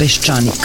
Peščanik.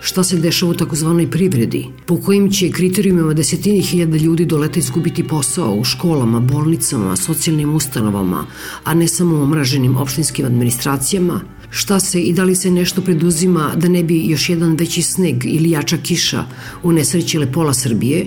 šta se dešava u takozvanoj privredi, po kojim će kriterijumima desetini hiljada ljudi doleta izgubiti posao u školama, bolnicama, socijalnim ustanovama, a ne samo u omraženim opštinskim administracijama, šta se i da li se nešto preduzima da ne bi još jedan veći sneg ili jača kiša unesrećile pola Srbije,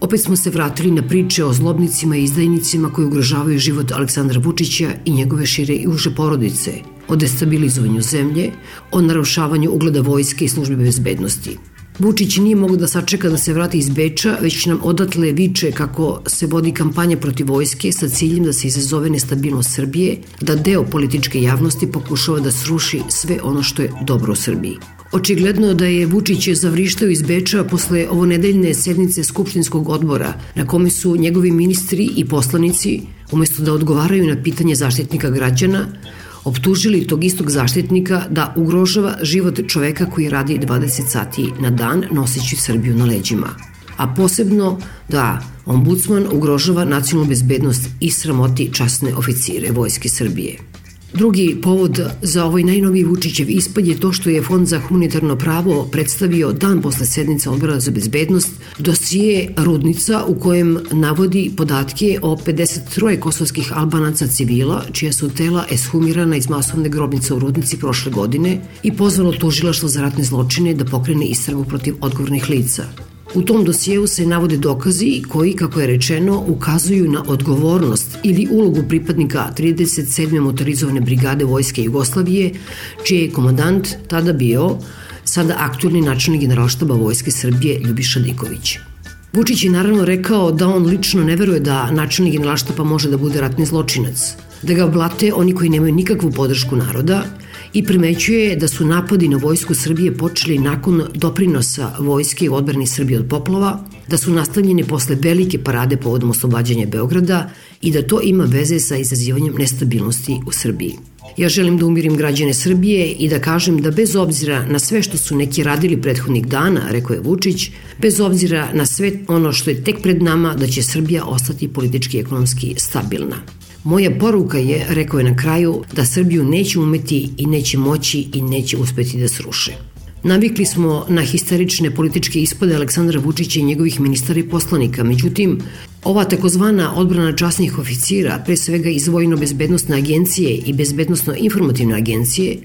Opet smo se vratili na priče o zlobnicima i izdajnicima koji ugrožavaju život Aleksandra Vučića i njegove šire i uže porodice, o destabilizovanju zemlje, o narušavanju ugleda vojske i službe bezbednosti. Vučić nije mogo da sačeka da se vrati iz Beča, već nam odatle viče kako se vodi kampanja protiv vojske sa ciljem da se izazove nestabilnost Srbije, da deo političke javnosti pokušava da sruši sve ono što je dobro u Srbiji. Očigledno da je Vučić zavrištao iz Beča posle ovonedeljne sednice Skupštinskog odbora na kome su njegovi ministri i poslanici, umesto da odgovaraju na pitanje zaštitnika građana, optužili tog istog zaštitnika da ugrožava život čoveka koji radi 20 sati na dan noseći Srbiju na leđima. A posebno da ombudsman ugrožava nacionalnu bezbednost i sramoti časne oficire Vojske Srbije. Drugi povod za ovaj najnoviji Vučićev ispad je to što je Fond za humanitarno pravo predstavio dan posle sednice odbora za bezbednost dosije Rudnica u kojem navodi podatke o 53 kosovskih albanaca civila čija su tela eshumirana iz masovne grobnice u Rudnici prošle godine i pozvalo tužilaštvo za ratne zločine da pokrene istragu protiv odgovornih lica. U tom dosijeu se navode dokazi koji, kako je rečeno, ukazuju na odgovornost ili ulogu pripadnika 37. motorizovane brigade Vojske Jugoslavije, čiji je komandant tada bio sada aktualni načelnik generalštaba Vojske Srbije Ljubiša Diković. Vučić je naravno rekao da on lično ne veruje da načelnik generalštaba može da bude ratni zločinac, da ga blate oni koji nemaju nikakvu podršku naroda i primećuje da su napadi na vojsku Srbije počeli nakon doprinosa vojske u odbrani Srbije od poplova, da su nastavljene posle velike parade povodom oslobađanja Beograda i da to ima veze sa izazivanjem nestabilnosti u Srbiji. Ja želim da umirim građane Srbije i da kažem da bez obzira na sve što su neki radili prethodnih dana, rekao je Vučić, bez obzira na sve ono što je tek pred nama, da će Srbija ostati politički i ekonomski stabilna. Moja poruka je, rekao je na kraju, da Srbiju neće umeti i neće moći i neće uspeti da sruše. Navikli smo na histerične političke ispade Aleksandra Vučića i njegovih ministara i poslanika, međutim, ova takozvana odbrana časnih oficira, pre svega iz Vojno-bezbednostne agencije i Bezbednostno-informativne agencije,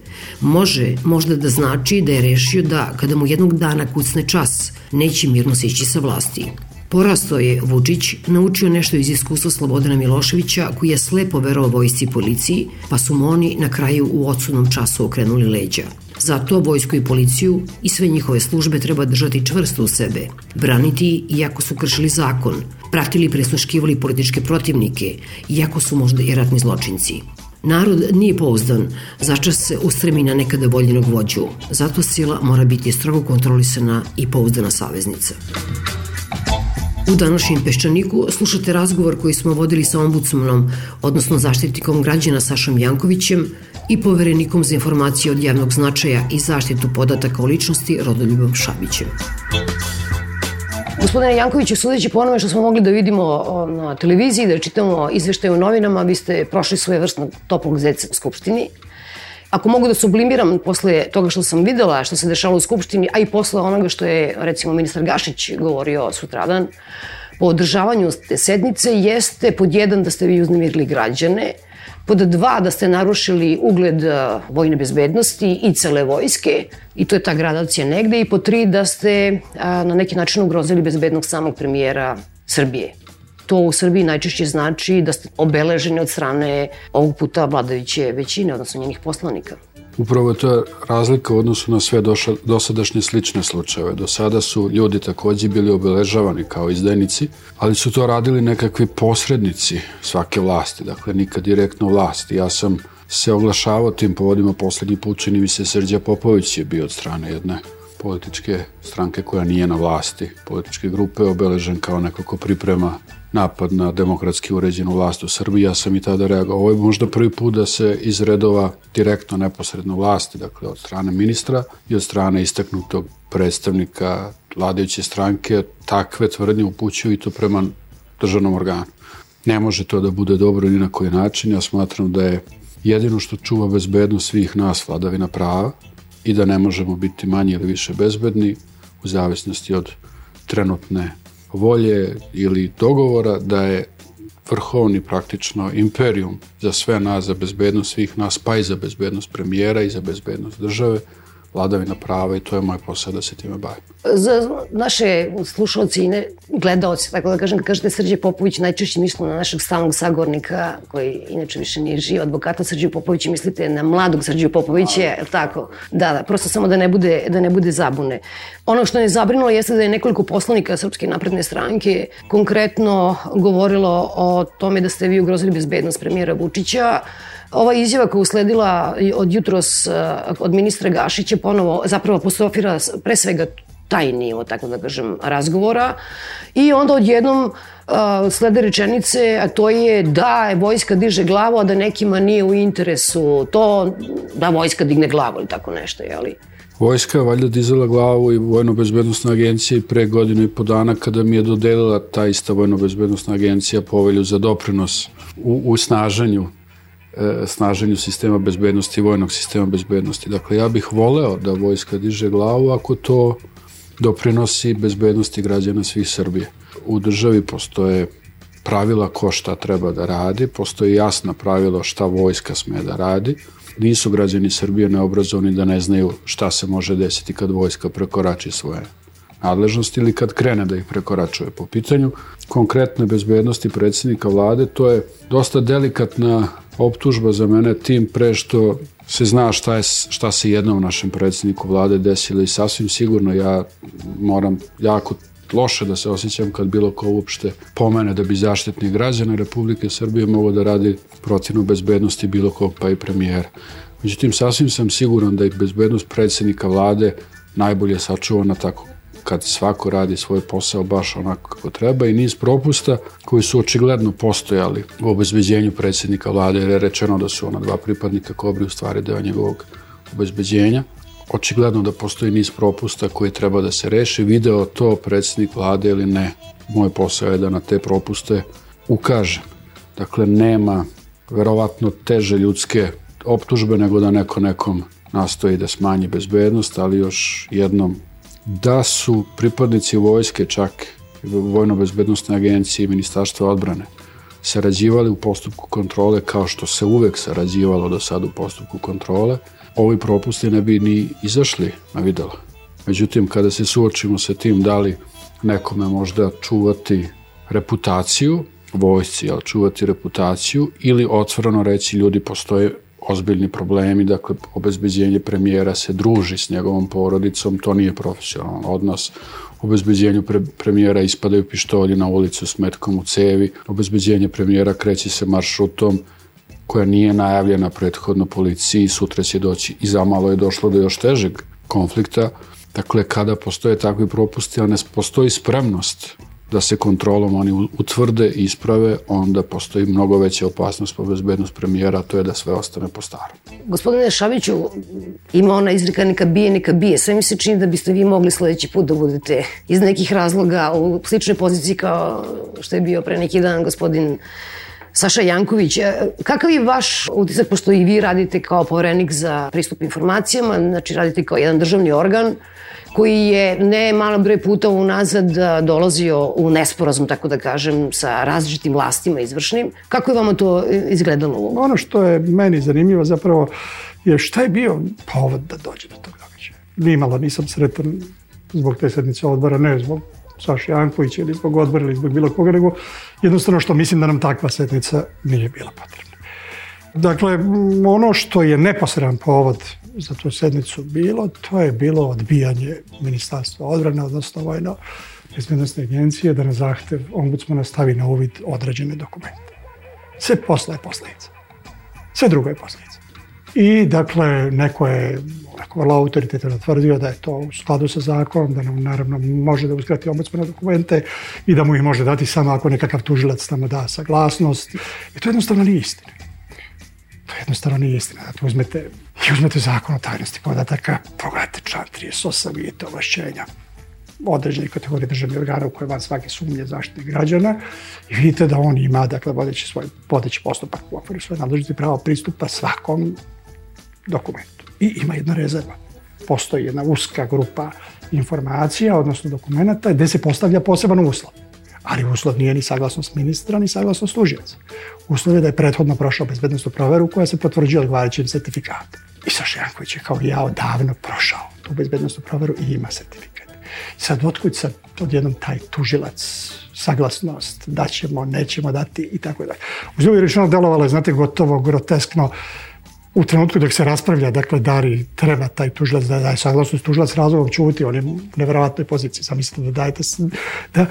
može možda da znači da je rešio da kada mu jednog dana kucne čas, neće mirno sići sa vlasti. Porasto je Vučić naučio nešto iz iskustva Slobodana Miloševića koji je slepo verovao vojsci i policiji, pa su mu oni na kraju u odsudnom času okrenuli leđa. Zato vojsku i policiju i sve njihove službe treba držati čvrsto u sebe, braniti iako su kršili zakon, pratili i presluškivali političke protivnike, iako su možda i ratni zločinci. Narod nije pouzdan, začas se ustremi na nekada voljenog vođu, zato sila mora biti strogo kontrolisana i pouzdana saveznica. U današnjem Peščaniku slušate razgovor koji smo vodili sa ombudsmanom, odnosno zaštitnikom građana Sašom Jankovićem i poverenikom za informacije od javnog značaja i zaštitu podataka o ličnosti Rodoljubom Šabićem. Gospodine Jankoviću, sudeći po onome što smo mogli da vidimo na televiziji, da čitamo izveštaje u novinama, vi ste prošli svoje vrstnog toplog zeca u Skupštini. Ako mogu da sublimiram posle toga što sam videla, što se dešalo u Skupštini, a i posle onoga što je, recimo, ministar Gašić govorio sutradan, po održavanju te sednice jeste pod jedan da ste vi uznemirili građane, Pod dva, da ste narušili ugled e, vojne bezbednosti i cele vojske, i to je ta gradacija negde. I pod tri, da ste a, na neki način ugrozili bezbednost samog premijera Srbije. To u Srbiji najčešće znači da ste obeleženi od strane ovog puta vladajuće većine, odnosno njenih poslanika. Upravo je to razlika u odnosu na sve doša, dosadašnje slične slučajeve. Do sada su ljudi takođe bili obeležavani kao izdajnici, ali su to radili nekakvi posrednici svake vlasti, dakle nikad direktno vlasti. Ja sam se oglašavao tim povodima poslednji put, čini mi se Srđa Popović je bio od strane jedne političke stranke koja nije na vlasti, političke grupe, obeležen kao neko ko priprema napad na demokratski uređenu vlast u Srbiji. Ja sam i tada reagovao. Ovo je možda prvi put da se iz redova direktno neposredno vlasti, dakle od strane ministra i od strane istaknutog predstavnika vladajuće stranke, takve tvrdnje upućuju i to prema državnom organu. Ne može to da bude dobro ni na koji način. Ja smatram da je jedino što čuva bezbednost svih nas vladavina prava i da ne možemo biti manje ili više bezbedni u zavisnosti od trenutne volje ili dogovora da je vrhovni praktično imperijum za sve nas, za bezbednost svih nas, pa i za bezbednost premijera i za bezbednost države, vladavina prava i to je moj posao da se time bavim. Za naše slušalci i ne gledalci, tako da kažem, kažete Srđe Popović, najčešće mislimo na našeg stalnog sagornika, koji inače više nije živ, advokata Srđe Popovića, mislite na mladog Srđe Popovića, je tako? Da, da, prosto samo da ne bude, da ne bude zabune. Ono što je zabrinulo jeste da je nekoliko poslanika Srpske napredne stranke konkretno govorilo o tome da ste vi ugrozili bezbednost premijera Vučića, Ova izjava koja usledila od jutros od ministra Gašića ponovo zapravo apostrofira pre svega taj nivo, tako da kažem, razgovora. I onda odjednom uh, slede rečenice, a to je da je vojska diže glavu, a da nekima nije u interesu to da vojska digne glavu ili tako nešto, jeli? Vojska je valjda dizala glavu i Vojno-bezbednostna agencija pre godinu i po dana kada mi je dodelila ta ista Vojno-bezbednostna agencija povelju za doprinos u, u snaženju snaženju sistema bezbednosti vojnog sistema bezbednosti. Dakle, ja bih voleo da vojska diže glavu ako to doprinosi bezbednosti građana svih Srbije. U državi postoje pravila ko šta treba da radi, postoje jasna pravila šta vojska sme da radi. Nisu građani Srbije neobrazovani da ne znaju šta se može desiti kad vojska prekorači svoje nadležnosti ili kad krene da ih prekoračuje. Po pitanju konkretne bezbednosti predsednika vlade, to je dosta delikatna optužba za mene tim pre što se zna šta, je, šta se jednom našem predsedniku vlade desilo i sasvim sigurno ja moram jako loše da se osjećam kad bilo ko uopšte pomene da bi zaštitni građana Republike Srbije mogo da radi protivno bezbednosti bilo kog pa i premijera. Međutim, sasvim sam siguran da je bezbednost predsednika vlade najbolje sačuvana tako kad svako radi svoj posao baš onako kako treba i niz propusta koji su očigledno postojali u obezbeđenju predsednika vlade jer je rečeno da su ona dva pripadnika Kobri u stvari deo njegovog obezbeđenja. Očigledno da postoji niz propusta koji treba da se reši. Video to predsednik vlade ili ne. Moj posao je da na te propuste ukažem. Dakle, nema verovatno teže ljudske optužbe nego da neko nekom nastoji da smanji bezbednost, ali još jednom da su pripadnici vojske čak Vojno-bezbednostne agencije i Ministarstva odbrane sarađivali u postupku kontrole kao što se uvek sarađivalo do sada u postupku kontrole, ovi propusti ne bi ni izašli na videlo. Međutim, kada se suočimo sa tim da li nekome možda čuvati reputaciju, vojsci, ali čuvati reputaciju ili otvoreno reći ljudi postoje ozbiljni problemi, dakle obezbeđenje premijera se druži s njegovom porodicom, to nije profesionalan odnos. Obezbeđenju pre, premijera ispadaju pištolji na ulicu s metkom u cevi, obezbeđenje premijera kreće se maršrutom koja nije najavljena prethodno policiji, sutra će doći i zamalo je došlo do još težeg konflikta. Dakle, kada postoje takvi propusti, a ne postoji spremnost da se kontrolom oni utvrde i isprave, onda postoji mnogo veća opasnost po bezbednost premijera, to je da sve ostane po starom. Gospodine Šaviću, ima ona izreka neka bije, neka bije. Sve mi se čini da biste vi mogli sledeći put da budete iz nekih razloga u sličnoj poziciji kao što je bio pre neki dan gospodin Saša Janković, e, kakav je vaš utisak, pošto i vi radite kao poverenik za pristup informacijama, znači radite kao jedan državni organ, koji je ne malo broj puta unazad dolazio u nesporazum, tako da kažem, sa različitim vlastima izvršnim. Kako je vama to izgledalo? Ono što je meni zanimljivo zapravo je šta je bio povod da dođe do tog događaja. Nimalo nisam sretan zbog te sednice odbora, ne zbog Saša Jankovića ili zbog odbora ili zbog bilo koga, nego jednostavno što mislim da nam takva sednica nije bila potrebna. Dakle, ono što je neposredan povod za tu sednicu bilo, to je bilo odbijanje Ministarstva odbrane, odnosno vojno bezbednostne agencije da na zahtev ombudsmana stavi na uvid određene dokumente. Sve posle je posledica. Sve drugo je posledica. I, dakle, neko je neko vrlo autoritetan tvrdio da je to u skladu sa zakonom, da nam naravno može da uskrati ombudsmana dokumente i da mu ih može dati samo ako nekakav tužilac tamo da saglasnost. I to jednostavno nije istina. To jednostavno nije istina. Da uzmete, i uzmete zakon o tajnosti podataka, pogledajte član 38, vidite ovlašćenja određene kategorije državnih organa u koje van svake sumnje zaštite građana i vidite da on ima, dakle, vodeći svoj vodeći postupak u okviru svoje nadležnosti pravo pristupa svakom dokumentu. I ima jedna rezerva. Postoji jedna uska grupa informacija, odnosno dokumenta, gde se postavlja poseban uslov. Ali uslov nije ni saglasnost ministra, ni saglasnost tužioca. Uslov je da je prethodno prošao bezbednostnu proveru koja se potvrđuje odgovarajućim sertifikatom. I Saša Janković je kao ja odavno prošao tu bezbednostnu proveru i ima sertifikat. Sad, otkud sad odjednom taj tužilac, saglasnost, da ćemo, nećemo dati i tako dalje. Uz uvijek rečeno delovalo je, znate, gotovo groteskno u trenutku dok se raspravlja, dakle, da li treba taj tužilac da daje saglasnost, tužilac razlogom čuti, on je u neverovatnoj poziciji, sam mislite da dajete, da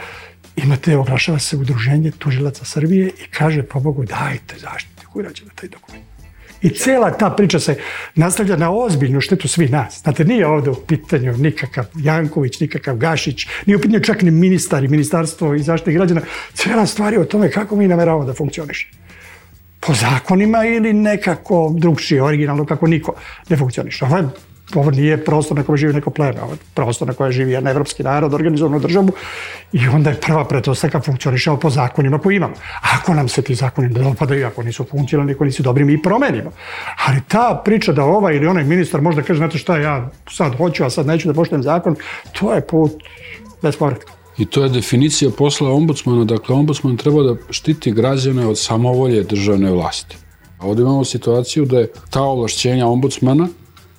imate, oglašava se udruženje tužilaca Srbije i kaže, po Bogu, dajte zaštitu građana taj dokument. I cela ta priča se nastavlja na ozbiljnu štetu svi nas. Znate, nije ovde u pitanju nikakav Janković, nikakav Gašić, nije u pitanju čak ni ministar i ministarstvo i zaštite građana. Cela stvar je o tome kako mi nameravamo da funkcionišemo po zakonima ili nekako drugšije, originalno, kako niko ne funkcioniše. Ovo, je, ovo nije prostor na kojem živi neko pleme, ovo je prostor na kojem živi jedan evropski narod, organizovanu državu i onda je prva pretpostavka funkcionišemo po zakonima koje imamo. Ako nam se ti zakoni ne dopadaju, ako nisu funkcionalni, ako nisu dobri, mi promenimo. Ali ta priča da ovaj ili onaj ministar možda kaže, znate šta, ja sad hoću, a sad neću da poštujem zakon, to je put bez povratka. I to je definicija posla ombudsmana. Dakle, ombudsman treba da štiti građane od samovolje državne vlasti. A ovdje imamo situaciju da je ta ovlašćenja ombudsmana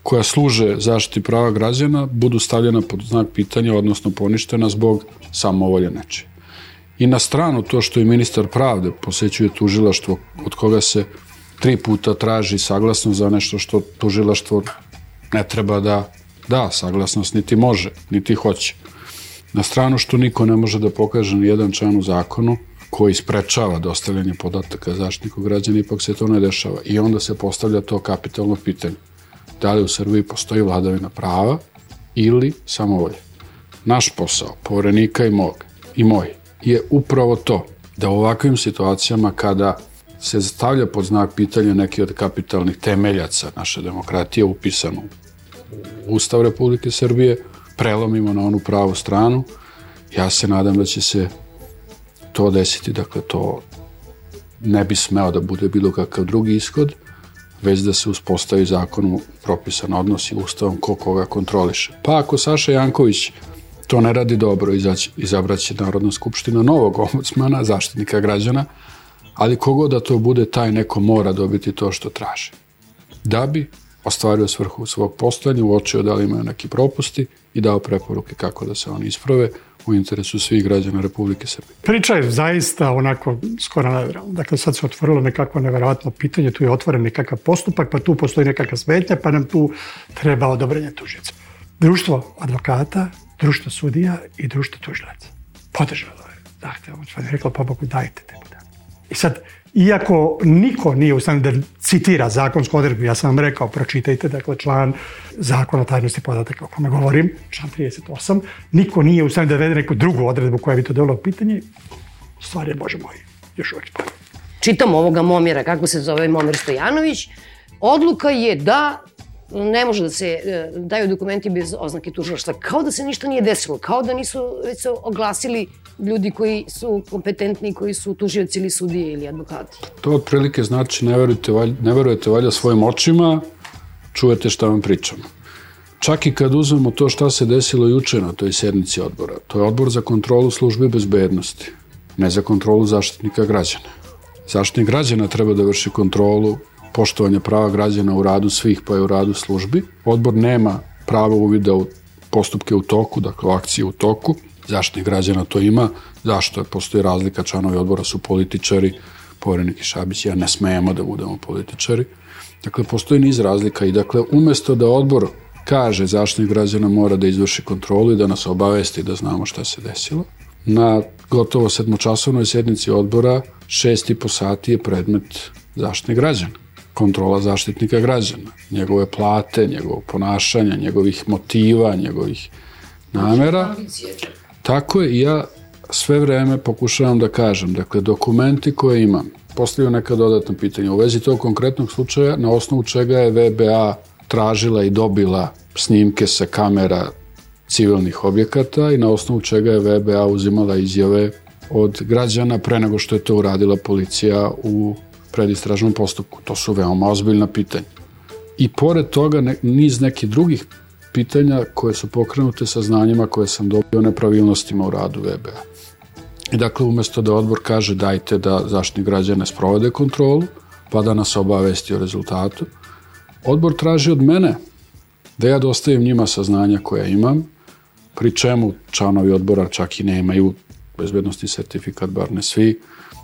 koja služe zaštiti prava građana budu stavljena pod znak pitanja, odnosno poništena zbog samovolje nečije. I na stranu to što je ministar pravde posećuje tužilaštvo od koga se tri puta traži saglasnost za nešto što tužilaštvo ne treba da da saglasnost, niti može, niti hoće. Na stranu što niko ne može da pokaže ni jedan član u zakonu koji sprečava dostavljanje podataka zaštitniku građana, ipak se to ne dešava. I onda se postavlja to kapitalno pitanje. Da li u Srbiji postoji vladavina prava ili samovolje? Naš posao, poverenika i mog, i moj, je upravo to, da u ovakvim situacijama kada se stavlja pod znak pitanja neki od kapitalnih temeljaca naše demokratije upisano u Ustav Republike Srbije, prelomimo na onu pravu stranu. Ja se nadam da će se to desiti, dakle to ne bi smeo da bude bilo kakav drugi ishod, već da se uspostavi zakonom propisan odnos i ustavom ko koga kontroliše. Pa ako Saša Janković to ne radi dobro, izać, izabraće Narodna skupština novog ombudsmana, zaštitnika građana, ali kogo da to bude, taj neko mora dobiti to što traže. Da bi ostvario svrhu svog postojanja, uočio da li imaju neki propusti i dao preporuke kako da se oni isprave u interesu svih građana Republike Srbije. Priča je zaista onako skoro nevjerojatno. Dakle, sad se otvorilo nekako neverovatno pitanje, tu je otvoren nekakav postupak, pa tu postoji nekakva smetnja, pa nam tu treba odobrenje tužica. Društvo advokata, društvo sudija i društvo tužilaca. Podržalo je zahtev. Pa je rekla, pa Bogu, dajte te podatke. I sad, iako niko nije u stanju da citira zakonsku odredbu, ja sam vam rekao, pročitajte, dakle, član zakona o tajnosti podataka o kome govorim, član 38, niko nije u stanju da vede neku drugu odredbu koja bi to u pitanje, stvar je, bože moj, još uvek spavno. Čitam ovoga Momira, kako se zove Momir Stojanović, odluka je da ne može da se e, daju dokumenti bez oznake tužilaštva. Kao da se ništa nije desilo, kao da nisu već se oglasili ljudi koji su kompetentni, koji su tužioci ili sudije ili advokati. To otprilike znači ne verujete, ne verujete valjda svojim očima, čujete šta vam pričamo. Čak i kad uzmemo to šta se desilo juče na toj sednici odbora, to je odbor za kontrolu službe bezbednosti, ne za kontrolu zaštitnika građana. Zaštitnik građana treba da vrši kontrolu poštovanja prava građana u radu svih pa i u radu službi. Odbor nema pravo uvida u postupke u toku, dakle akcije u toku. Zaštitnik građana to ima. Zašto je? Postoji razlika, članovi odbora su političari, Poverenik i Šabić, ja ne smejemo da budemo političari. Dakle, postoji niz razlika i dakle, umesto da odbor kaže zaštitnik građana mora da izvrši kontrolu i da nas obavesti da znamo šta se desilo, na gotovo sedmočasovnoj sednici odbora šest i po sati je predmet zaštitnih građana kontrola zaštitnika građana, njegove plate, njegovog ponašanja, njegovih motiva, njegovih namera. Tako je, ja sve vreme pokušavam da kažem, dakle, dokumenti koje imam, postavio neka dodatna pitanja u vezi tog konkretnog slučaja, na osnovu čega je VBA tražila i dobila snimke sa kamera civilnih objekata i na osnovu čega je VBA uzimala izjave od građana pre nego što je to uradila policija u predistražnom postupku. To su veoma ozbiljna pitanja. I pored toga ne, niz nekih drugih pitanja koje su pokrenute sa znanjima koje sam dobio nepravilnostima u radu VBA. Dakle, umesto da odbor kaže dajte da zaštitni građane sprovede kontrolu, pa da nas obavesti o rezultatu, odbor traži od mene da ja dostavim njima saznanja koja imam, pri čemu članovi odbora čak i nemaju bezbednosti sertifikat, bar ne svi,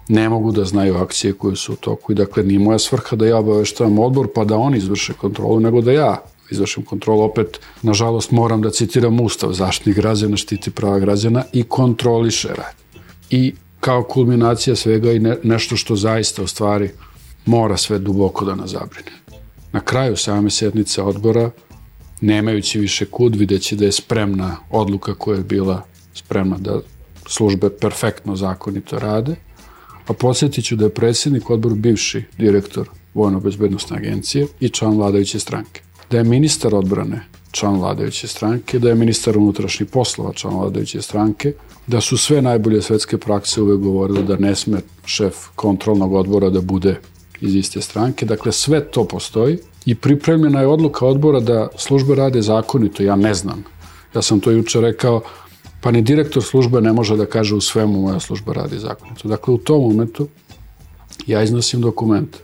ne mogu da znaju akcije koje su u toku i dakle nije moja svrha da ja obaveštavam odbor pa da oni izvrše kontrolu, nego da ja izvršim kontrolu. Opet, nažalost, moram da citiram Ustav, zaštitnik građana štiti prava građana i kontroliše rad. I kao kulminacija svega i ne, nešto što zaista u stvari mora sve duboko da nas zabrine. Na kraju same sednice odbora, nemajući više kud, videći da je spremna odluka koja je bila spremna da službe perfektno zakonito rade, Pa podsjetit ću da je predsjednik odbor bivši direktor Vojno-bezbednostne agencije i član vladajuće stranke. Da je ministar odbrane član vladajuće stranke, da je ministar unutrašnjih poslova član vladajuće stranke, da su sve najbolje svetske prakse uvek govorile da ne sme šef kontrolnog odbora da bude iz iste stranke. Dakle, sve to postoji i pripremljena je odluka odbora da službe rade zakonito, ja ne znam. Ja sam to juče rekao, pa ni direktor službe ne može da kaže u svemu moja služba radi zakonito. Dakle, u tom momentu ja iznosim dokument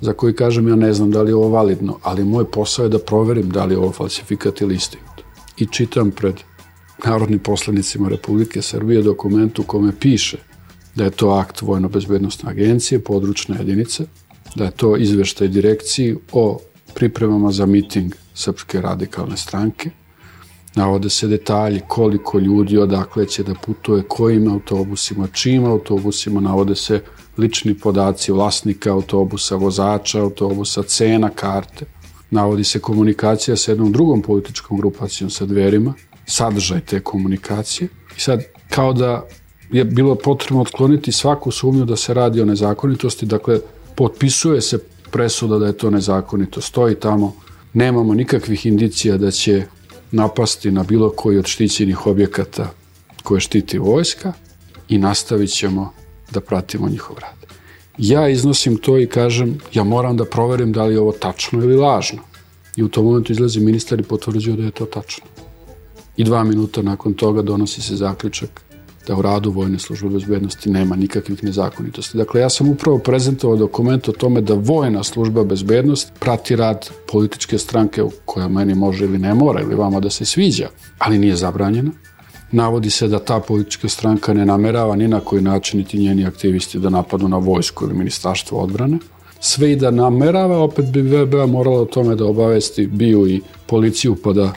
za koji kažem ja ne znam da li je ovo validno, ali moj posao je da proverim da li je ovo falsifikat ili istinit. I čitam pred narodnim poslanicima Republike Srbije dokument u kome piše da je to akt Vojno-bezbednostne agencije, područne jedinice, da je to izveštaj direkciji o pripremama za miting Srpske radikalne stranke, Navode se detalji koliko ljudi odakle će da putuje, kojim autobusima, čim autobusima, navode se lični podaci vlasnika autobusa, vozača autobusa, cena karte. Navodi se komunikacija sa jednom drugom političkom grupacijom sa dverima, sadržaj te komunikacije. I sad, kao da je bilo potrebno otkloniti svaku sumnju da se radi o nezakonitosti, dakle, potpisuje se presuda da je to nezakonito, stoji tamo, nemamo nikakvih indicija da će napasti na bilo koji od štićenih objekata koje štiti vojska i nastavit ćemo da pratimo njihov rad. Ja iznosim to i kažem, ja moram da proverim da li je ovo tačno ili lažno. I u tom momentu izlazi ministar i potvrđuje da je to tačno. I dva minuta nakon toga donosi se zaključak da u radu Vojne službe bezbednosti nema nikakvih nezakonitosti. Dakle, ja sam upravo prezentovao dokument o tome da Vojna služba bezbednosti prati rad političke stranke koja meni može ili ne mora ili vama da se sviđa, ali nije zabranjena. Navodi se da ta politička stranka ne namerava ni na koji način niti njeni aktivisti da napadu na vojsku ili ministarstvo odbrane. Sve i da namerava, opet bi VBA morala o tome da obavesti BIU i policiju pa da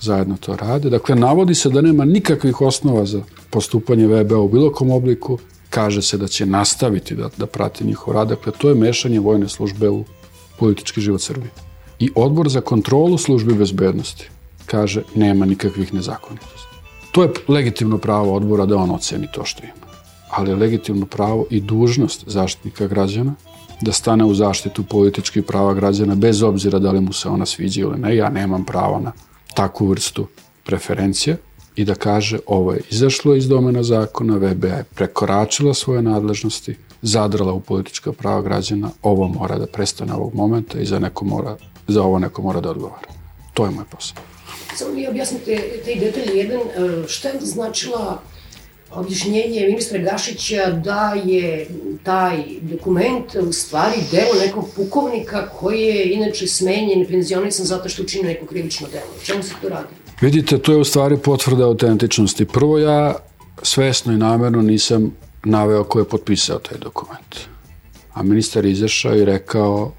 zajedno to rade. Dakle, navodi se da nema nikakvih osnova za postupanje VBA u bilo kom obliku, kaže se da će nastaviti da, da prati njihov rad. Dakle, to je mešanje vojne službe u politički život Srbije. I odbor za kontrolu službe bezbednosti kaže nema nikakvih nezakonitosti. To je legitimno pravo odbora da on oceni to što ima. Ali je legitimno pravo i dužnost zaštitnika građana da stane u zaštitu političkih prava građana bez obzira da li mu se ona sviđa ili ne. Ja nemam pravo na takvu vrstu preferencije i da kaže ovo je izašlo iz domena zakona, VBA je prekoračila svoje nadležnosti, zadrala u politička prava građana, ovo mora da prestane ovog momenta i za, neko mora, za ovo neko mora da odgovara. To je moj posao. Samo mi objasnite te detalje. Jedan, e, šta je značila objašnjenje ministra Gašića da je taj dokument u stvari delo nekog pukovnika koji je inače smenjen i penzionisan zato što učinio neko krivično delo. O čemu se to radi? Vidite, to je u stvari potvrda autentičnosti. Prvo ja svesno i namerno nisam naveo ko je potpisao taj dokument. A ministar izašao i rekao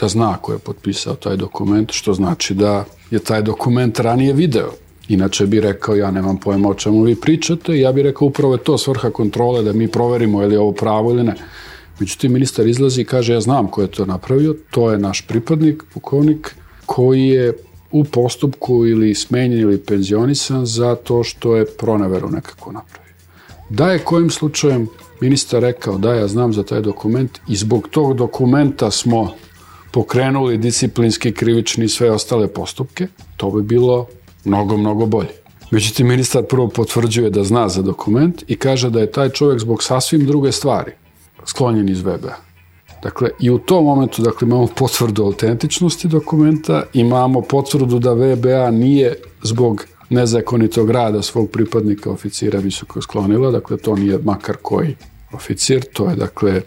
da zna ko je potpisao taj dokument, što znači da je taj dokument ranije video. Inače bi rekao, ja nemam pojma o čemu vi pričate, ja bih rekao upravo je to svrha kontrole, da mi proverimo je li ovo pravo ili ne. Međutim, ministar izlazi i kaže, ja znam ko je to napravio, to je naš pripadnik, pukovnik, koji je u postupku ili smenjen ili penzionisan za to što je proneveru nekako napravio. Da je kojim slučajem ministar rekao da ja znam za taj dokument i zbog tog dokumenta smo pokrenuli disciplinski, krivični i sve ostale postupke, to bi bilo mnogo, mnogo bolje. Međutim, ministar prvo potvrđuje da zna za dokument i kaže da je taj čovjek zbog sasvim druge stvari sklonjen iz VBA. Dakle, i u tom momentu dakle, imamo potvrdu autentičnosti dokumenta, imamo potvrdu da VBA nije zbog nezakonitog rada svog pripadnika oficira visoko sklonila, dakle to nije makar koji oficir, to je dakle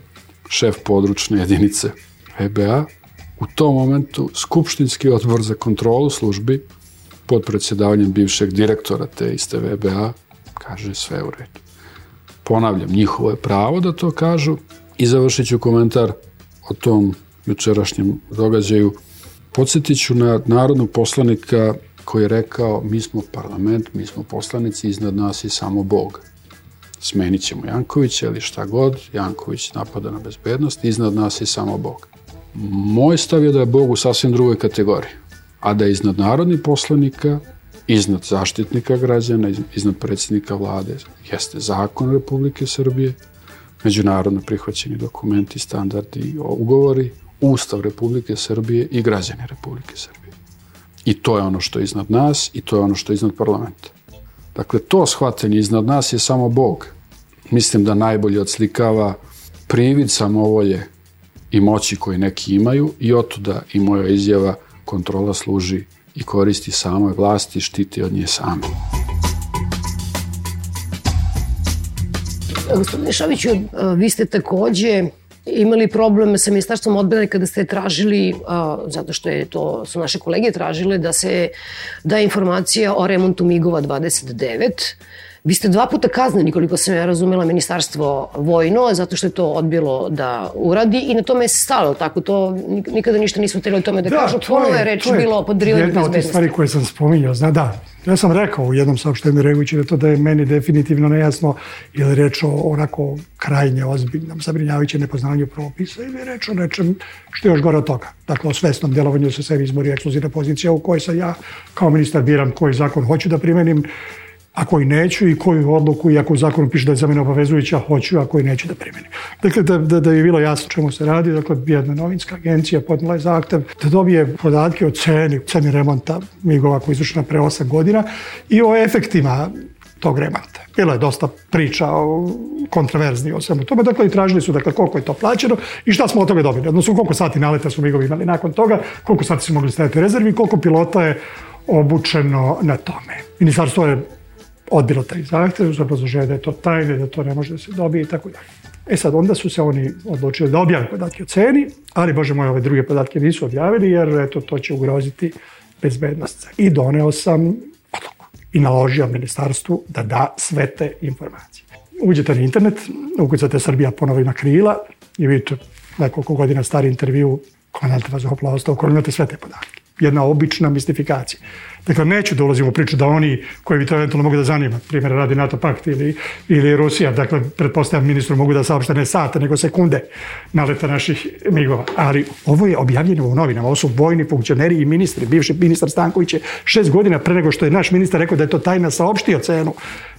šef područne jedinice VBA. U tom momentu Skupštinski odbor za kontrolu službi pod predsjedavanjem bivšeg direktora te iste VBA kaže sve u redu. Ponavljam, njihovo je pravo da to kažu i završit ću komentar o tom jučerašnjem događaju. Podsjetit ću na narodnog poslanika koji je rekao mi smo parlament, mi smo poslanici, iznad nas je samo Bog. Smenit ćemo Jankovića ili šta god, Janković napada na bezbednost, iznad nas je samo Bog. Moj stav je da je Bog u sasvim drugoj kategoriji, a da je iznad narodnih poslanika, iznad zaštitnika građana, iznad predsjednika vlade, jeste zakon Republike Srbije, međunarodno prihvaćeni dokumenti, standardi, ugovori, Ustav Republike Srbije i građani Republike Srbije. I to je ono što je iznad nas i to je ono što je iznad parlamenta. Dakle, to shvatanje iznad nas je samo Bog. Mislim da najbolje odslikava privid samovolje i moći koji neki imaju i otuda i moja izjava kontrola služi i koristi samoj vlasti, štiti od nje same. Gospodine Šaviću, vi ste takođe imali problem sa ministarstvom odbrane kada ste tražili, zato što je to su naše kolege tražile, da se da informacija o remontu MIGova 29 Vi ste dva puta kazneni, koliko sam ja razumela, ministarstvo vojno, zato što je to odbilo da uradi i na tome je stalo, tako to nikada ništa nismo htjeli o tome da, da kažu. Ponovo je reč bilo o podrivanju bezbednosti. Jedna od stvari koje sam spominjao, zna da, ja sam rekao u jednom saopštenju reagujući da to da je meni definitivno nejasno ili reč o onako krajnje ozbiljnom zabrinjavajućem nepoznavanju propisa ili reč o nečem što je još gore od toga. Dakle, o svesnom delovanju sa sebi izbori ekskluzivna pozicija u kojoj sam ja kao ministar biram koji zakon hoću da primenim a koji neću i koju odluku, iako u zakonu piše da je za mene obavezujuća, hoću, a koji neću da primenim. Dakle, da, da, da je bilo jasno čemu se radi, dakle, jedna novinska agencija podnela je zahtev da dobije podatke o ceni, ceni remonta migova koji izvršena pre 8 godina i o efektima tog remonta. Bilo je dosta priča o kontraverzni o svemu tome, dakle i tražili su dakle koliko je to plaćeno i šta smo od toga dobili, odnosno koliko sati naleta su migovi imali nakon toga, koliko sati su mogli staviti rezervi, koliko pilota je obučeno na tome. Ministarstvo je odbilo taj zahtev uz obrazloženje da je to tajne, da to ne može da se dobije i tako dalje. E sad, onda su se oni odlučili da objave podatke o ceni, ali, bože moj, ove druge podatke nisu objavili, jer eto, to će ugroziti bezbednost. I doneo sam odluku i naložio ministarstvu da da sve te informacije. Uđete na internet, ukucate Srbija ponovo ima krila i vidite nekoliko godina stari intervju komandanta vazduhoplovstva u kojem imate sve te podatke. Jedna obična mistifikacija. Dakle, neću da ulazim u priču da oni koji bi to eventualno mogu da zanima, primjer radi NATO pakt ili, ili Rusija, dakle, pretpostavljam ministru mogu da saopšte ne sate, nego sekunde naleta naših migova. Ali ovo je objavljeno u novinama, ovo su vojni funkcioneri i ministri. Bivši ministar Stanković je šest godina pre nego što je naš ministar rekao da je to tajna saopštio cenu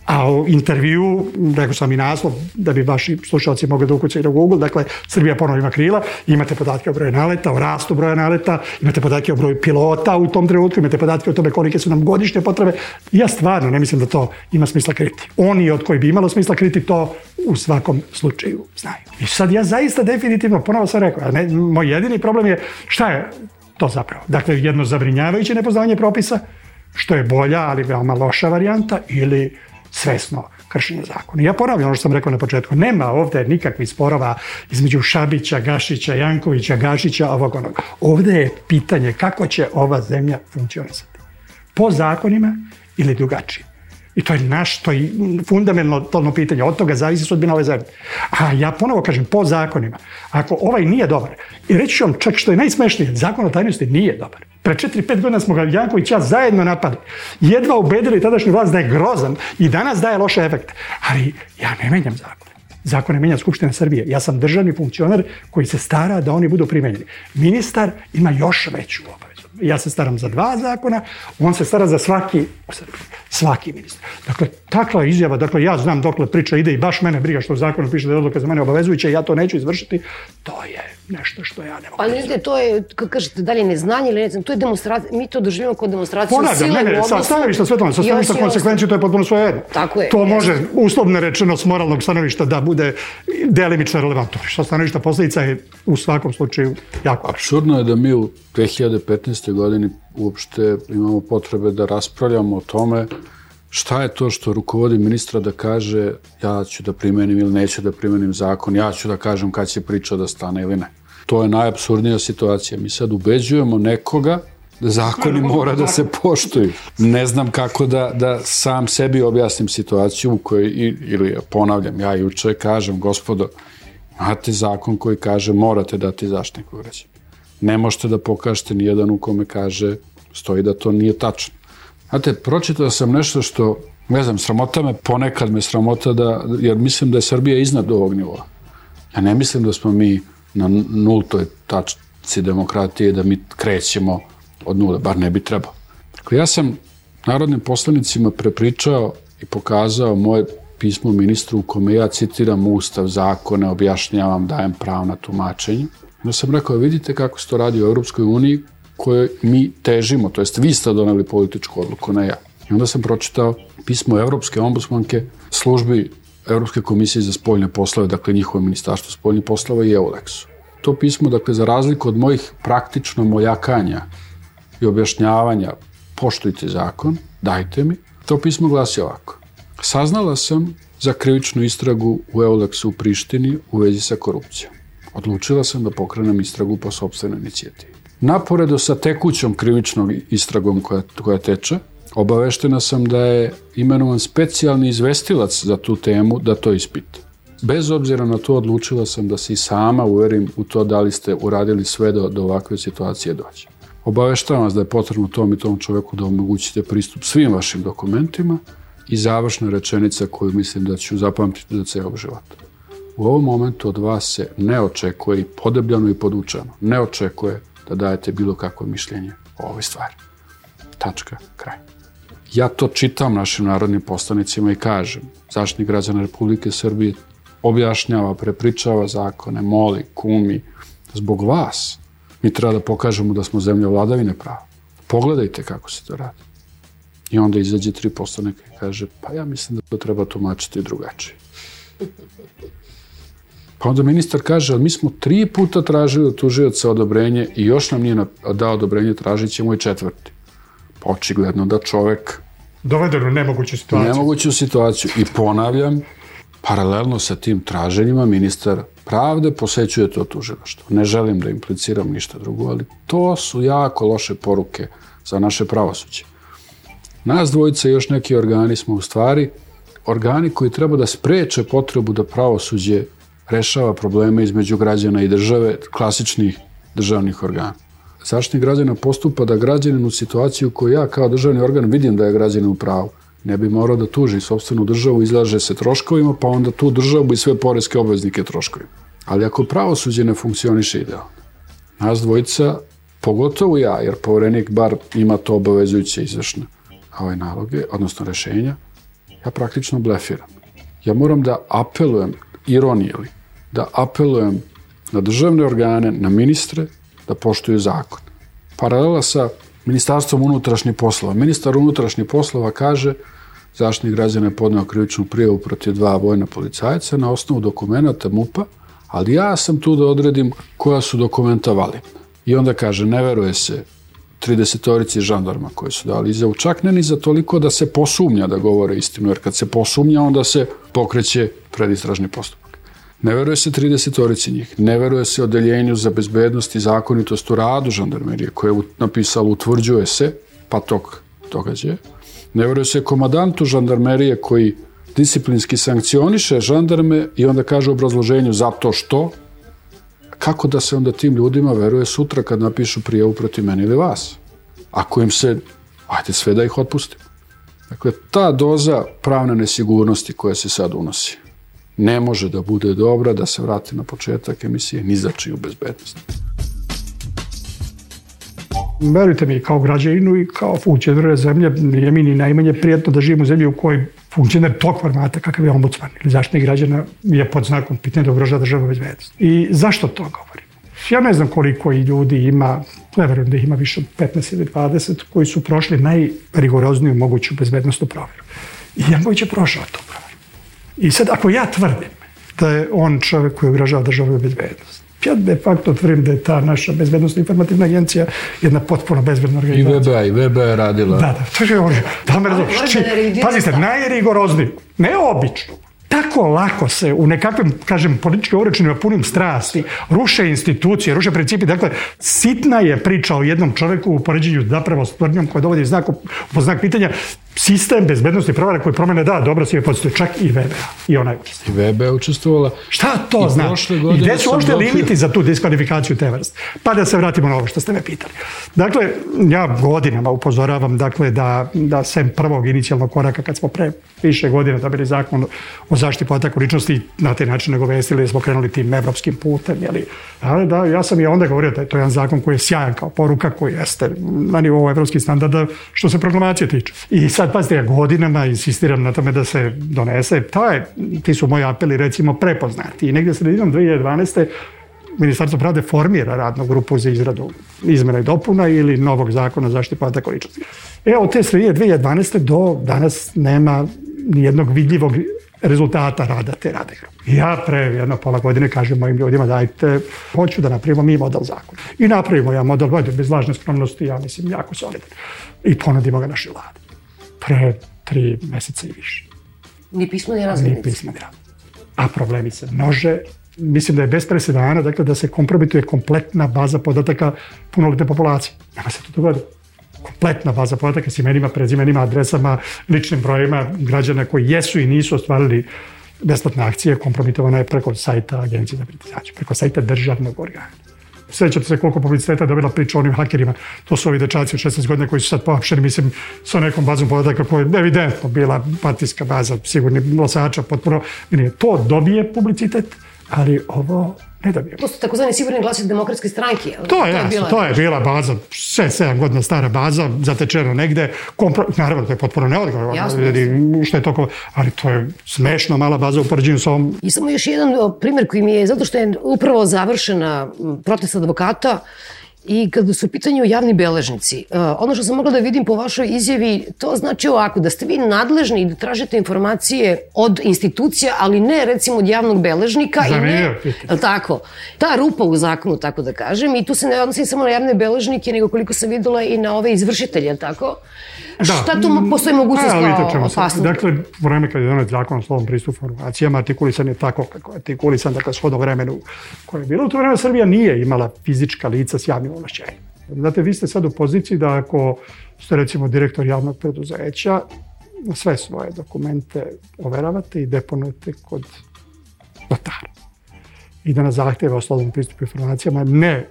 A u intervju, rekao sam i naslov, da bi vaši slušalci mogli da ukucaju na Google, dakle, Srbija ponovo ima krila, imate podatke o broju naleta, o rastu broja naleta, imate podatke o broju pilota u tom trenutku, imate podatke o tome kolike su nam godišnje potrebe. Ja stvarno ne mislim da to ima smisla kriti. Oni od koji bi imalo smisla kriti to u svakom slučaju znaju. I sad ja zaista definitivno, ponovo sam rekao, ne, moj jedini problem je šta je to zapravo? Dakle, jedno zabrinjavajuće nepoznavanje propisa, što je bolja, ali veoma loša varijanta, ili svesno kršenje zakona. Ja ponavljam ono što sam rekao na početku, nema ovde nikakvih sporova između Šabića, Gašića, Jankovića, Gašića, ovog onog. Ovde je pitanje kako će ova zemlja funkcionisati. Po zakonima ili drugačije. I to je naš, to je fundamentalno pitanje. Od toga zavisi sudbina ove zemlje. A ja ponovo kažem, po zakonima, ako ovaj nije dobar, i reći ću vam čak što je najsmešnije, zakon o tajnosti nije dobar. Pre 4-5 godina smo ga Janković ja zajedno napali. Jedva ubedili tadašnju vlast da je grozan i danas daje loše efekte. Ali ja ne menjam zakon. Zakon ne menja Skupština Srbije. Ja sam državni funkcionar koji se stara da oni budu primenjeni. Ministar ima još veću obavezu. Ja se staram za dva zakona, on se stara za svaki. Svaki ministar. Dakle, takva izjava, dakle, ja znam dokle priča ide i baš mene briga što u zakonu piše da je odluka za mene obavezujuća, ja to neću izvršiti, to je nešto što ja ne mogu. Ali vidite, to je, kako kažete, dalje neznanje ili ne znam, to je demonstracija, mi to doživimo kao demonstraciju Ponavljam, sile ne, ne, sa stanovišta svetlana, sa stanovišta konsekvencije, to je potpuno svoje jedno. Tako je, To jeste. može, uslovno rečeno, s moralnog stanovišta da bude delimično relevantno. Sa stanovišta posledica je u svakom slučaju jako Absurdno je da mi u 2015. godini uopšte imamo potrebe da raspravljamo o tome šta je to što rukovodi ministra da kaže ja ću da primenim ili neću da primenim zakon, ja ću da kažem kad će priča da stane ili ne. To je najabsurdnija situacija. Mi sad ubeđujemo nekoga da zakoni mora da se poštuju. Ne znam kako da, da sam sebi objasnim situaciju u kojoj, ili ponavljam, ja juče kažem, gospodo, imate zakon koji kaže morate dati zaštitniku građana. Ne možete da pokažete ni jedan u kome kaže, stoji da to nije tačno. Znate, pročitao sam nešto što, ne znam, sramota me, ponekad me sramota da, jer mislim da je Srbija iznad ovog nivoa. Ja ne mislim da smo mi na nultoj tačci demokratije, da mi krećemo od nule, bar ne bi trebao. Dakle, ja sam narodnim poslanicima prepričao i pokazao moje pismo ministru u kome ja citiram ustav, zakone, objašnjavam, dajem pravo na tumačenje. Onda sam rekao, vidite kako se to radi u Europskoj uniji koje mi težimo, to jest vi ste doneli političku odluku, ne ja. I onda sam pročitao pismo Evropske ombudsmanke službi Evropske komisije za spoljne poslove, dakle njihovo ministarstvo spoljnih poslova i EULEX-u. To pismo, dakle, za razliku od mojih praktično mojakanja i objašnjavanja poštujte zakon, dajte mi, to pismo glasi ovako. Saznala sam za krivičnu istragu u Eulexu u Prištini u vezi sa korupcijom. Odlučila sam da pokrenem istragu po sobstvenoj inicijativi. Naporedo sa tekućom krivičnom istragom koja, koja teče, obaveštena sam da je imenovan specijalni izvestilac za tu temu da to ispita. Bez obzira na to odlučila sam da se i sama uverim u to da li ste uradili sve da do ovakve situacije dođe. Obaveštavam vas da je potrebno tom i tom čoveku da omogućite pristup svim vašim dokumentima i završna rečenica koju mislim da ću zapamtiti za ceo život. U ovom momentu od vas se ne očekuje i podebljano i podučano, ne očekuje da dajete bilo kakvo mišljenje o ovoj stvari. Tačka, kraj. Ja to čitam našim narodnim poslanicima i kažem, zaštitnik građana Republike Srbije objašnjava, prepričava zakone, moli, kumi, zbog vas mi treba da pokažemo da smo zemlja vladavine prava. Pogledajte kako se to radi. I onda izađe tri poslanika i kaže, pa ja mislim da to treba tumačiti drugačije. Pa onda ministar kaže, ali mi smo tri puta tražili od tužioca odobrenje i još nam nije dao odobrenje, tražit ćemo i četvrti. Pa očigledno da čovek Dovedeno u nemoguću situaciju. nemoguću situaciju. I ponavljam, paralelno sa tim traženjima ministar pravde posećuje to tužilaštvo. Ne želim da impliciram ništa drugo, ali to su jako loše poruke za naše pravosuđe. Nas dvojica i još neki organi smo u stvari organi koji treba da spreče potrebu da pravosuđe rešava probleme između građana i države, klasičnih državnih organa. Zaštitnik građana postupa da građanin u situaciju koju ja kao državni organ vidim da je građanin u pravu, ne bi morao da tuži sobstvenu državu, izlaže se troškovima, pa onda tu državu i sve poreske obveznike troškovima. Ali ako pravosuđe ne funkcioniše idealno, nas dvojica, pogotovo ja, jer poverenik bar ima to obavezujuće izvršne ove naloge, odnosno rešenja, ja praktično blefiram. Ja moram da apelujem, ironije li, da apelujem na državne organe, na ministre, da poštuju zakon. Paralela sa Ministarstvom unutrašnjih poslova. Ministar unutrašnjih poslova kaže zaštitnik građana je podneo krivičnu prijavu protiv dva vojna policajca na osnovu dokumenta MUPA, ali ja sam tu da odredim koja su dokumenta validna. I onda kaže, ne veruje se 30-torici žandarma koji su dali izjavu, čak ne ni za toliko da se posumnja da govore istinu, jer kad se posumnja, onda se pokreće predistražni postupak. Ne veruje se 30-torici njih, ne veruje se odeljenju za bezbednost i zakonitost u radu žandarmerije, koje je napisalo utvrđuje se, pa tog događaja. Ne veruje se komadantu žandarmerije koji disciplinski sankcioniše žandarme i onda kaže u obrazloženju zato što, kako da se onda tim ljudima veruje sutra kad napišu prijavu protiv meni ili vas? Ako im se, ajde sve da ih otpustimo. Dakle, ta doza pravne nesigurnosti koja se sad unosi ne može da bude dobra da se vrati na početak emisije ni za čiju bezbednost. Verujte mi, kao građaninu i kao funkcioner zemlje, nije mi ni najmanje prijetno da živim u zemlji u kojoj funkcioner tog formata kakav je ombudsman ili zaštitnik građana je pod znakom pitanja da ugrožava državnu bezbednost. I zašto to govorim? Ja ne znam koliko ljudi ima, ne verujem da ih ima više od 15 ili 20, koji su prošli najrigorozniju moguću bezbednostnu provjeru. I Janković je prošao tu provjeru. I sad, ako ja tvrdim da je on čovjek koji ugrožava državnu bezbednost, ja de facto tvrdim da je ta naša bezbednostna informativna agencija jedna potpuno bezbedna organizacija. I VBA, i VBA je radila. Da, da, to je on. Da me razumiješ. Pazite, najrigorozniji, ne obično, tako lako se u nekakvim, kažem, političkim uračenima punim strasti ruše institucije, ruše principi. Dakle, sitna je priča o jednom čoveku u poređenju zapravo s tvrdnjom koja dovodi znak, po znak pitanja sistem bezbednosti provara koji promene da, dobro si je postoji, čak i VBA. I ona je učestvovala. I VBA je učestvovala. Šta to I znači? I gde su uopšte limiti za tu diskvalifikaciju te vrste? Pa da se vratimo na ovo što ste me pitali. Dakle, ja godinama upozoravam dakle, da, da sem prvog inicijalnog koraka kad smo pre više godina dobili zakon o zaštiti podataka ličnosti na taj način nagovestili da smo krenuli tim evropskim putem. Jeli? Ali da, ja sam i onda govorio da je to jedan zakon koji je sjajan kao poruka koji jeste na nivou evropskih standarda što se proklamacije tiče. I sad, pazite, ja godinama insistiram na tome da se donese. To je, ti su moji apeli recimo prepoznati. I negdje sredinom 2012. Ministarstvo pravde formira radnu grupu za izradu izmena i dopuna ili novog zakona o zaštiti podataka ličnosti. E, od te sredine 2012. do danas nema nijednog vidljivog rezultata rada te rade. Ja pre jedno pola godine kažem mojim ljudima dajte, hoću da napravimo mi model zakona. I napravimo ja model, bez lažne skromnosti, ja mislim, jako solidan. I ponudimo ga našoj vladi pre tri meseca i više. Ni pismo ni razglednice. Ni pismo ni razglednice. A problemi se množe. Mislim da je bez presedana, dakle da se kompromituje kompletna baza podataka punoletne populacije. Nema se to dogodilo. Kompletna baza podataka s imenima, prezimenima, adresama, ličnim brojima građana koji jesu i nisu ostvarili besplatne akcije, kompromitovana je preko sajta Agencije za privatizaciju, preko sajta državnog organa. Sjećate se koliko publiciteta je dobila priča o onim hakerima. To su ovi dečaci od 16 godina koji su sad pohapšeni, mislim, sa nekom bazom podataka koja je evidentno bila partijska baza, sigurni glasača, potpuno. To dobije publicitet, ali ovo ne dobije. To su takozvani sigurni glasi demokratske stranke. To to je, bila, to je bila baza, 6-7 godina stara baza, zatečena negde. Kompro, naravno, to je potpuno neodgovorno. Što je toko, ali to je smešno mala baza u poređenju sa ovom. I samo još jedan primjer koji mi je, zato što je upravo završena protest advokata, I kada su u pitanju javni beležnici, uh, ono što sam mogla da vidim po vašoj izjavi, to znači ovako, da ste vi nadležni i da tražite informacije od institucija, ali ne recimo od javnog beležnika. Za i ne, je tako? Ta rupa u zakonu, tako da kažem, i tu se ne odnosi samo na javne beležnike, nego koliko sam videla i na ove izvršitelje, tako? Da. Šta tu postoji mogućnost kao opasnost? Dakle, vreme kad je donet zakon o slovom pristupu informacijama, artikulisan je tako kako je artikulisan, dakle, shodno vremenu koje je bilo. U to vreme Srbija nije imala fizička lica s javnim ovlašćenjem. Znate, vi ste sad u poziciji da ako ste recimo direktor javnog preduzeća, sve svoje dokumente overavate i deponujete kod notara. I da na zahtjeve o slobodnom pristupu informacijama ne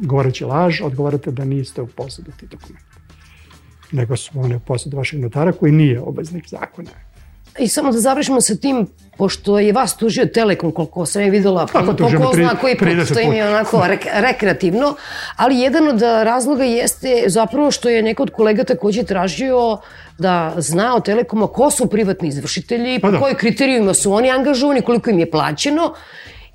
govoreći laž, odgovarate da niste u posledu tih dokumenta nego su one u posledu vašeg notara koji nije obveznik zakona I samo da završimo sa tim, pošto je vas tužio Telekom, koliko sam je videla, Kako po, po ko zna koji put, 30 to im je onako rek, rekreativno, ali jedan od razloga jeste zapravo što je neko od kolega takođe tražio da zna od Telekoma ko su privatni izvršitelji, po Pa da. kojim kriterijima su oni angažovani, koliko im je plaćeno,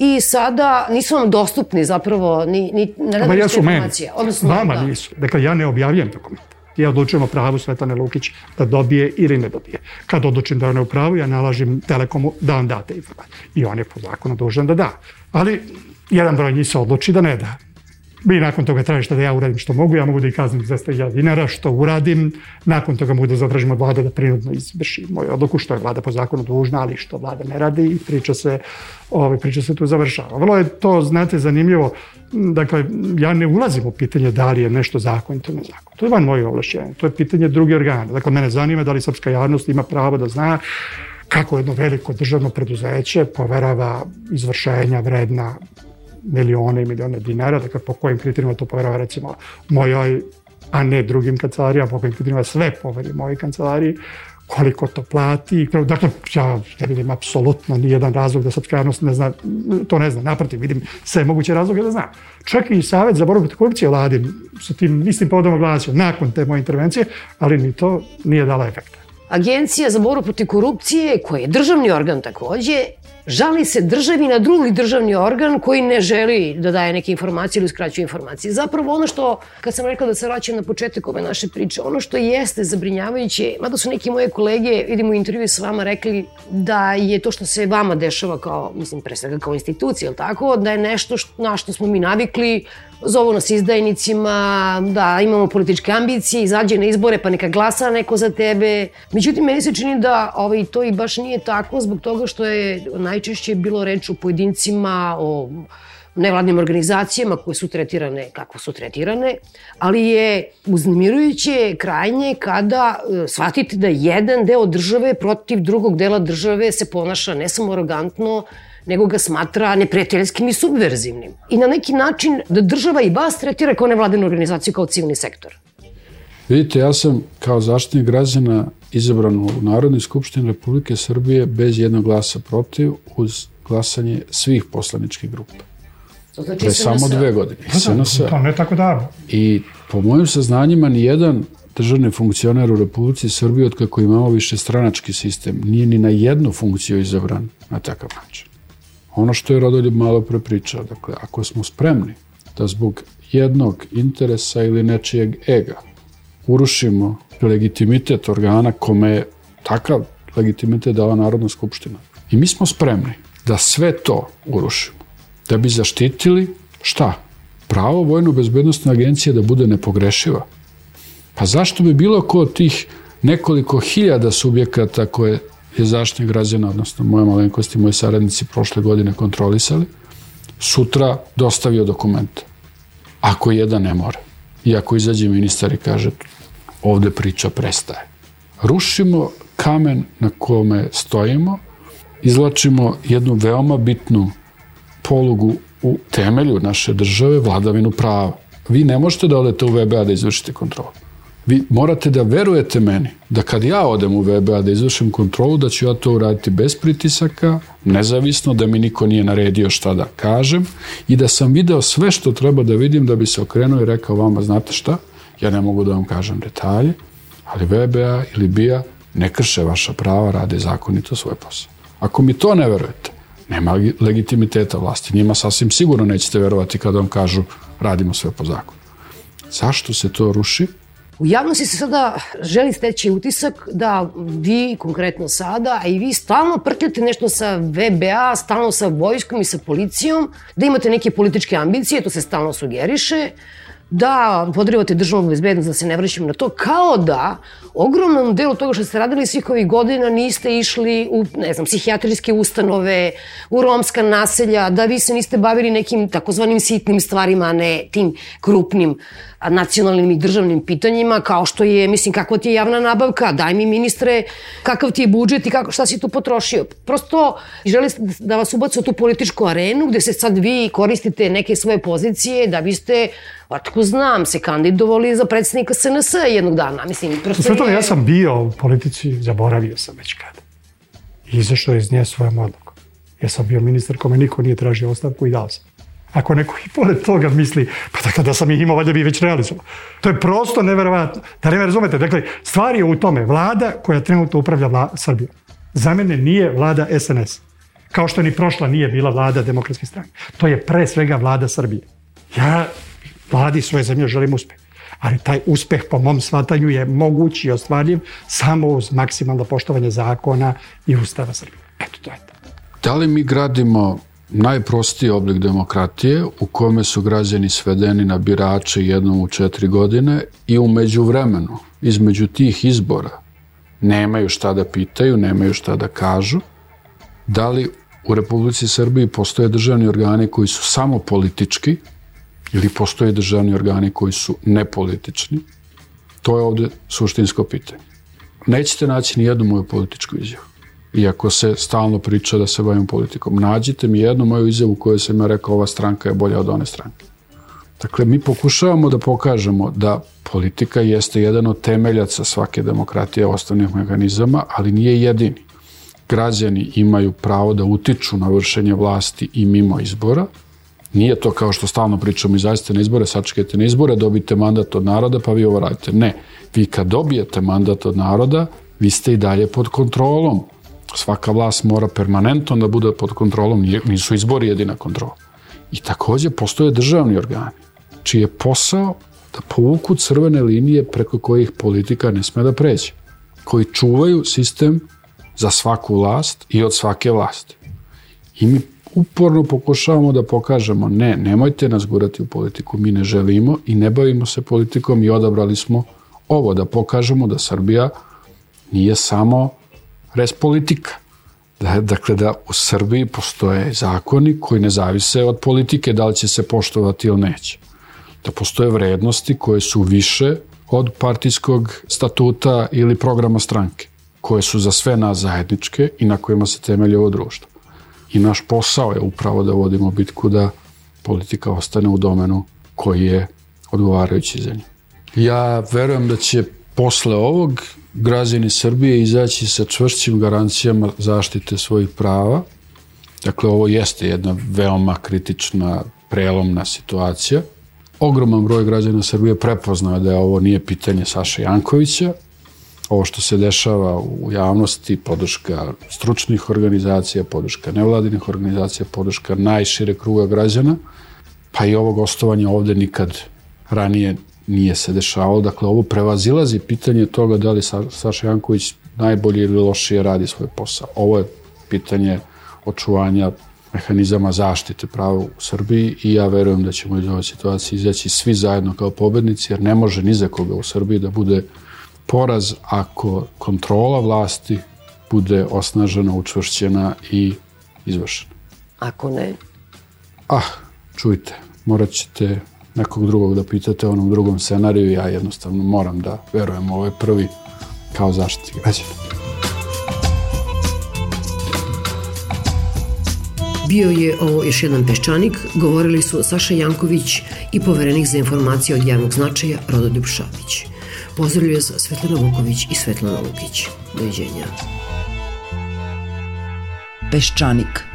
I sada nisu vam dostupni zapravo ni, ni ne radite informacije. Odnosno, Vama da. nisu. Dakle, ja ne objavljam dokumente. Ja odlučujem o pravu Svetane Lukić da dobije ili ne dobije. Kad odlučim da je ona u pravu, ja nalažim Telekomu da vam date informacije. I on je po zakonu dužan da da. Ali jedan broj njih se odluči da ne da. Vi nakon toga tražite da ja uradim što mogu, ja mogu da ih kaznim 200.000 dinara, što uradim, nakon toga mogu da zatražim od vlade da prinudno izvrši moju odluku, što je vlada po zakonu dužna, ali što vlada ne radi i priča se, ovaj, priča se tu završava. Vrlo je to, znate, zanimljivo, dakle, ja ne ulazim u pitanje da li je nešto zakonito ili nezakonito. To je van moje ovlašćenje, to je pitanje druge organa. Dakle, mene zanima da li srpska javnost ima pravo da zna kako jedno veliko državno preduzeće poverava izvršenja vredna milione i milione dinara, dakle po kojim kriterijima to poverava recimo mojoj, a ne drugim kancelarijama, po kojim kriterijima sve poveri mojoj kancelariji, koliko to plati. Dakle, ja ne vidim apsolutno nijedan razlog da srpska javnost ne zna, to ne zna. Naprotiv, vidim sve moguće razloge da zna. Čak i Savet za borbu protiv korupcije vladi sa tim istim povodom oglasio nakon te moje intervencije, ali ni to nije dala efekta. Agencija za boru protiv korupcije, koja je državni organ takođe, žali se državi na drugi državni organ koji ne želi da daje neke informacije ili uskraćuje informacije. Zapravo ono što, kad sam rekla da se vraćam na početak ove naše priče, ono što jeste zabrinjavajuće, mada su neki moje kolege, vidimo u intervju s vama, rekli da je to što se vama dešava kao, mislim, pre svega kao institucija, jel tako, da je nešto što, na što smo mi navikli, zovu nas izdajnicima, da imamo političke ambicije, izađe na izbore pa neka glasa neko za tebe. Međutim, meni se čini da ovaj, to i baš nije tako zbog toga što je najčešće bilo reč o pojedincima, o nevladnim organizacijama koje su tretirane kako su tretirane, ali je uznemirujuće krajnje kada e, shvatite da jedan deo države protiv drugog dela države se ponaša ne samo arogantno, nego ga smatra neprijateljskim i subverzivnim. I na neki način da država i vas tretira kao nevladinu organizaciju, kao civilni sektor. Vidite, ja sam kao zaštitnik građana izabran u Narodnoj skupštini Republike Srbije bez jednog glasa protiv uz glasanje svih poslaničkih grupa. To znači Pre samo dve godine. SNS. To ne tako davno. I po mojim saznanjima ni jedan državni funkcioner u Republici Srbije od kako imamo više stranački sistem nije ni na jednu funkciju izabran na takav način. Ono što je Rodoljub malo pre pričao, dakle, ako smo spremni da zbog jednog interesa ili nečijeg ega urušimo legitimitet organa kome je takav legitimitet dala Narodna skupština. I mi smo spremni da sve to urušimo, da bi zaštitili šta? Pravo vojno-bezbednostne agencije da bude nepogrešiva. Pa zašto bi bilo ko od tih nekoliko hiljada subjekata koje je zaštitnik građana, odnosno moja malenkost i moji saradnici prošle godine kontrolisali, sutra dostavio dokumente. Ako jedan ne mora. I ako izađe ministar i kaže ovde priča prestaje. Rušimo kamen na kome stojimo, izlačimo jednu veoma bitnu polugu u temelju naše države, vladavinu prava. Vi ne možete da odete u VBA da izvršite kontrolu. Vi morate da verujete meni da kad ja odem u VBA da izvršim kontrolu, da ću ja to uraditi bez pritisaka, nezavisno, da mi niko nije naredio šta da kažem i da sam video sve što treba da vidim da bi se okrenuo i rekao vama, znate šta, ja ne mogu da vam kažem detalje, ali VBA ili BIA ne krše vaša prava, rade zakonito svoj posao. Ako mi to ne verujete, nema legitimiteta vlasti. Njima sasvim sigurno nećete verovati kada vam kažu radimo sve po zakonu. Zašto se to ruši? U javnosti se sada želi steći utisak da vi, konkretno sada, a i vi stalno prtljate nešto sa VBA, stalno sa vojskom i sa policijom, da imate neke političke ambicije, to se stalno sugeriše, da podrivate državnu bezbednost, da se ne vraćamo na to, kao da ogromnom delu toga što ste radili svih ovih godina niste išli u, ne znam, psihijatrijske ustanove, u romska naselja, da vi se niste bavili nekim takozvanim sitnim stvarima, a ne tim krupnim. a, nacionalnim i državnim pitanjima, kao što je, mislim, kakva ti je javna nabavka, daj mi ministre, kakav ti je budžet i kako, šta si tu potrošio. Prosto žele da vas ubacu u tu političku arenu gde se sad vi koristite neke svoje pozicije da biste Otko znam, se kandidovali za predsednika SNS jednog dana. Mislim, prosto Sve to je... ja sam bio u politici, zaboravio sam već kada. I izašao iz nje svojom odlukom. Ja sam bio ministar kome niko nije tražio ostavku i dao sam. Ako neko i pored toga misli, pa dakle da sam ih imao, valjda bi već realizovao. To je prosto neverovatno. Da ne me razumete, dakle, stvar je u tome. Vlada koja trenutno upravlja vla, Srbijom, za mene nije vlada SNS. Kao što ni prošla nije bila vlada demokratske strane. To je pre svega vlada Srbije. Ja vladi svoje zemlje želim uspeh. Ali taj uspeh po mom shvatanju je mogući i ostvarljiv samo uz maksimalno poštovanje zakona i ustava Srbije. Eto, to je to. Da li mi gradimo najprostiji oblik demokratije u kome su građani svedeni na birače jednom u četiri godine i umeđu vremenu, između tih izbora, nemaju šta da pitaju, nemaju šta da kažu, da li u Republici Srbiji postoje državni organi koji su samo politički ili postoje državni organi koji su nepolitični, to je ovde suštinsko pitanje. Nećete naći ni jednu moju političku izjavu iako se stalno priča da se bavim politikom. Nađite mi jednu moju izjavu u kojoj sam ja rekao ova stranka je bolja od one stranke. Dakle, mi pokušavamo da pokažemo da politika jeste jedan od temeljaca svake demokratije osnovnih mehanizama, ali nije jedini. Građani imaju pravo da utiču na vršenje vlasti i mimo izbora. Nije to kao što stalno pričamo, izađete na izbore, sačekajte na izbore, dobite mandat od naroda, pa vi ovo radite. Ne, vi kad dobijete mandat od naroda, vi ste i dalje pod kontrolom svaka vlast mora permanentno da bude pod kontrolom, nisu izbori jedina kontrola. I takođe postoje državni organi, čiji je posao da povuku crvene linije preko kojih politika ne sme da pređe, koji čuvaju sistem za svaku vlast i od svake vlasti. I mi uporno pokušavamo da pokažemo ne, nemojte nas gurati u politiku, mi ne želimo i ne bavimo se politikom i odabrali smo ovo, da pokažemo da Srbija nije samo res politika. Da, dakle, da u Srbiji postoje zakoni koji ne zavise od politike da li će se poštovati ili neće. Da postoje vrednosti koje su više od partijskog statuta ili programa stranke, koje su za sve nas zajedničke i na kojima se temelje ovo društvo. I naš posao je upravo da vodimo bitku da politika ostane u domenu koji je odgovarajući za nju. Ja verujem da će posle ovog građani Srbije izaći sa čvršćim garancijama zaštite svojih prava. Dakle, ovo jeste jedna veoma kritična, prelomna situacija. Ogroman broj građana Srbije prepoznao da je ovo nije pitanje Saša Jankovića, ovo što se dešava u javnosti, podrška stručnih organizacija, podrška nevladinih organizacija, podrška najšire kruga građana, pa i ovo gostovanje ovde nikad ranije nije se dešavalo. Dakle, ovo prevazilazi pitanje toga da li Sa, Saša Janković najbolje ili lošije radi svoj posao. Ovo je pitanje očuvanja mehanizama zaštite prava u Srbiji i ja verujem da ćemo iz ove situacije izaći svi zajedno kao pobednici, jer ne može ni za koga u Srbiji da bude poraz ako kontrola vlasti bude osnažena, učvršćena i izvršena. Ako ne? Ah, čujte, morat ćete nekog drugog da pitate o onom drugom scenariju, ja jednostavno moram da verujem u ovaj prvi kao zaštiti građana. Bio je ovo još jedan peščanik, govorili su Saša Janković i poverenik za informacije od javnog značaja Rodoljub Šapić. Pozdravljaju se Svetlana Vuković i Svetlana Lukić. Doviđenja. Peščanik –